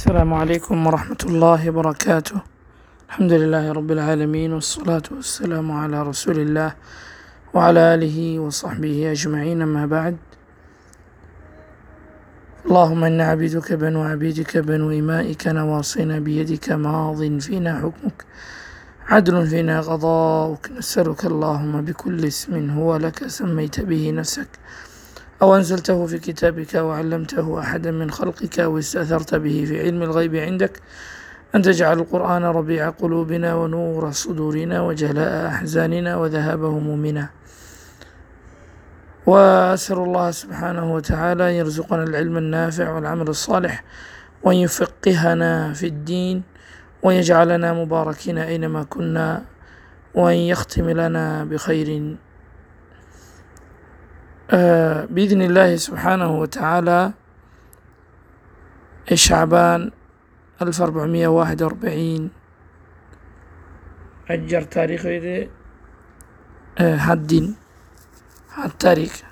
السلام عليكم ورحمة الله وبركاته. الحمد لله رب العالمين والصلاة والسلام على رسول الله وعلى آله وصحبه أجمعين أما بعد. اللهم إنا عبيدك بنو عبيدك بنو إمائك نواصينا بيدك ماض فينا حكمك عدل فينا قضاؤك. نسألك اللهم بكل اسم هو لك سميت به نفسك. أو أنزلته في كتابك وعلمته أحدا من خلقك أو استأثرت به في علم الغيب عندك أن تجعل القرآن ربيع قلوبنا ونور صدورنا وجلاء أحزاننا وذهاب همومنا. وأسأل الله سبحانه وتعالى أن يرزقنا العلم النافع والعمل الصالح وأن يفقهنا في الدين ويجعلنا مباركين أينما كنا وأن يختم لنا بخير آه، بإذن الله سبحانه وتعالى شعبان 1441 أجر تاريخ آه، حدين حد تاريخ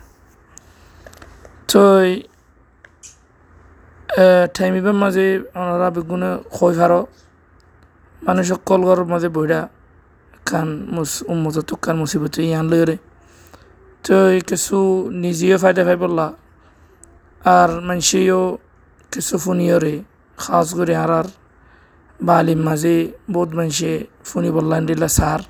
توي টাইমিবার মাঝে ওনারা বেগুনে খৈ ফারো মানুষ কলগর মাঝে বইরা কান মুস উম্মত তুকান মুসিবত ইয়ান লইরে তো কিছু নিজেও ফায়দা পাই বললা। আর মানুষেও কিছু ফুনিয়রে খাস করে আর বালিম মাঝে বহুত মানুষে ফুনি বললান দিলা সার।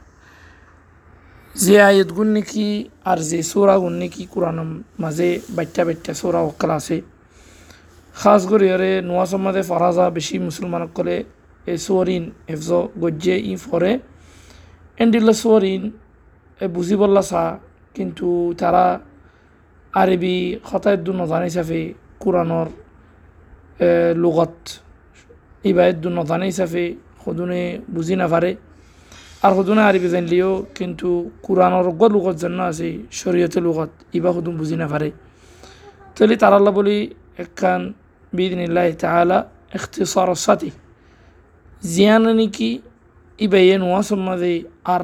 যে আয়ত গুণ নাকি আর যে সোরা গুণ নাকি কোরআন মাঝে বাচ্চা বাচ্চা সোরা অকাল আছে। খাস করে আরে নোয়া সমাজে ফরাজা বেশি মুসলমান কলে এ সোরিন এফজ গজ্জে ই ফরে। এন্ডিল্লা সোরিন এ বুঝি বললা সা কিন্তু তারা আরবি খতায়দ্দুন নজান হিসাবে কোরআনর লগত। ইবায়দ্দুন নজান হিসাবে সদুনে বুঝি নাপারে আর সদুনে আরবি জানলিও কিন্তু কোরআনর গ লগত জানা আছে শরীয়তে লগত। ইবা সদুন বুঝি নাপারে তাহলে তারাল্লা বলি একখান বিদিনিল্লাহ তালা এখতিসর সাথী। জিয়ানা নাকি ইবাইয়ে নোয়াসর মাঝে আর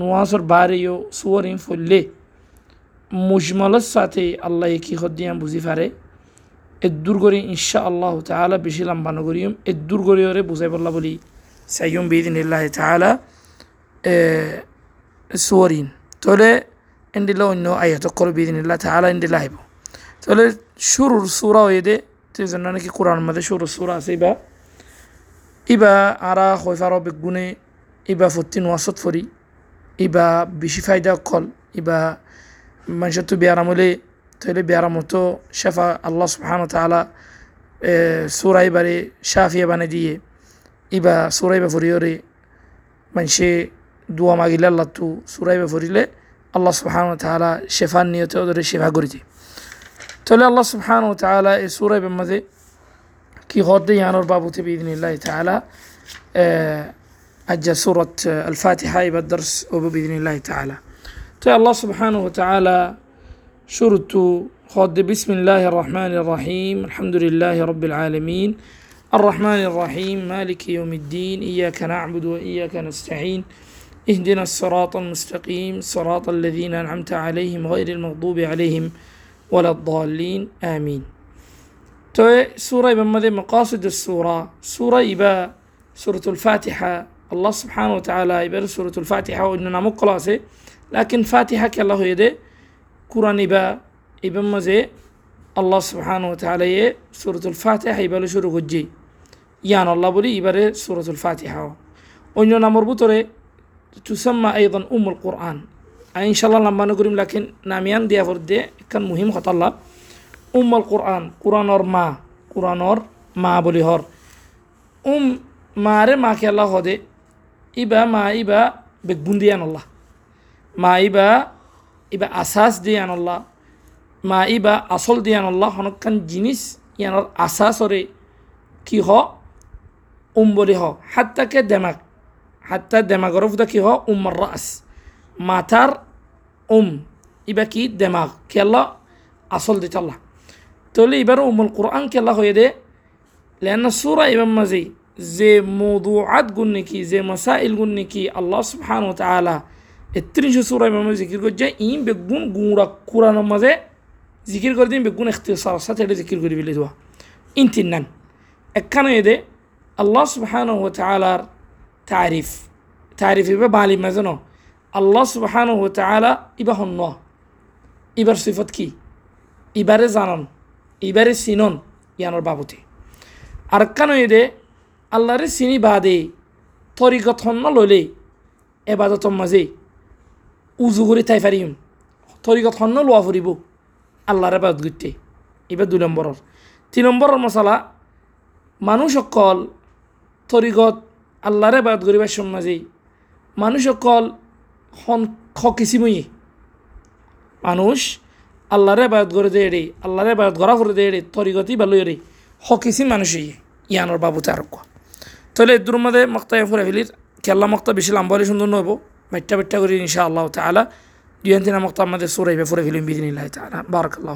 নোয়াসর বারেও সুয়ারিম ফুললে মুজমালের সাথে আল্লাহ কি হদিয়া বুঝি পারে এদুর করি ইনশা আল্লাহ তালা বেশি লম্বানো করিম এদুর করি ওরে বুঝাই বললা বলি সাইম বিদিনিল্লাহ তালা সুয়ারিন তাহলে এন্ডিলা অন্য আয়াত করো বিদিনিল্লাহ তালা এন্ডিলা আহিব তাহলে শুরুর সুরা হয়ে দে সেই জন্য নাকি কোরআন মধ্যে শুরুর সুরা আছে, ইবা। ইবা আরা হইফারো বেগুনে ইবা ফতি নোয়াসত ফরি, ইবা বেশি ফায়দা কল, ইবা من جدت بيارمولي تولي بيارموتو شفا الله سبحانه وتعالى آه، سورة إبري شافية بندية إبا سورة إبا فريوري من شي دوا ما قيل الله تو سورة إبا الله سبحانه وتعالى شفا نيته ودري شفا قريتي. تولي الله سبحانه وتعالى سورة إبا مذي كي غدي يعني بابوتي بإذن الله تعالى آه، أجا سورة الفاتحة إبا الدرس وبإذن الله تعالى. تو الله سبحانه وتعالى شرط خد بسم الله الرحمن الرحيم الحمد لله رب العالمين الرحمن الرحيم مالك يوم الدين إياك نعبد وإياك نستعين اهدنا الصراط المستقيم صراط الذين أنعمت عليهم غير المغضوب عليهم ولا الضالين آمين سورة بمدى مقاصد السورة سورة إبا سورة الفاتحة আল্লাহ সুবহান ও তালা এবার সুরতুল ফাতিহা অন্য নামক কলা আছে। লাকিন ফাতিহাকে আল্লাহ হয়ে দে কোরআন ইবা ইবের মাঝে আল্লাহ সুবহান ও তালা এ সুরতুল ফাতিহা ইবারে শুরু করছি। ইয়ান আল্লাহ বলি ইবারে সুরতুল ফাতিহা। অন্য নামর ভিতরে তুসাম্মা এইদন উমুল কোরআন। ইনশাল্লাহ লাম্বানো করিম, লাকিন নামিয়ান দিয়া ভর দিয়ে একখান মুহিম খতাল্লা উম্মল কোরআন, কোরআনর মা কোরআনর মা বলি হর। উম মারে মাকে আল্লাহ হদে ইবা মা ইবা বেগুন দিয়ে আল্লাহ মা ইবা ইবা আসাস দিয়ে আল্লাহ মা ইবা আসল দিয়ে আল্লাহ হনকান জিনিস ইয়ানোর আসাসরে কি হ উম বলি হ হাত্তাকে দেমাগ হাত্তা দেমাগর ফুদা কি হ উম্মর রাস মাথার উম ইবা কি দেমাগ কে আল্লাহ আসল দিতে আল্লাহ তাহলে এবার উমুল কোরআন আল্লাহ হয়ে দে লেনা সুরা ইবাম মাঝে যে মৌদুআত গুণ নাকি যে মাসাইল গুণ নাকি আল্লাহ সুবহান ও তালা এত্রিশশো সুরা ইমাম জিকির করছে ইম বেগুন গুঁড়া কোরআনের মাঝে জিকির করে দিন বেগুন এখতিয়ার সাথে এটা জিকির করে ফেলে দেওয়া ইন তিন নান একখানে এদে আল্লাহ সুবহান ও তালার তারিফ তারিফ ইবা বালি মাজন আল্লাহ সুবহান ও তালা ইবা হন্য ইবার সিফত কি ইবারে জানন ইবারে চিনন ইয়ানোর বাবুতে আর কেন এদে আল্লাহরে চিনি বাদে, তরিকত হন্য লইলে এবাদতর মাঝে উজু করে তাই পারিম তরিকত হন্য লোয়া ফুরিব, আল্লাহরে বাদ করতে। এবার দুই নম্বরের। তিন নম্বরের মশালা, মানুষ অকল তরিকত আল্লাহরে বাদ করিবার সমাজে মানুষ অকল হকিসিময়ে মানুষ আল্লাহরে বাদ করে দে রে, আল্লাহরে বাদ করা করে দে রে তরিগতি ভালো রে হকিসি মানুষই ইয়ানোর বাবুতে কোয়া। তাহলে এদুর মধ্যে মক্তায় ফুরে ফেলির খেলা মক্তা বেশি লাম্বারি সুন্দর নব মেট্টা বাট্টা করি ইনশা আল্লাহ তালা দুই তিনা মক্তা আমাদের সুরাইবে ফুরে ফেলিম বিদিন তালা বারাক আল্লাহ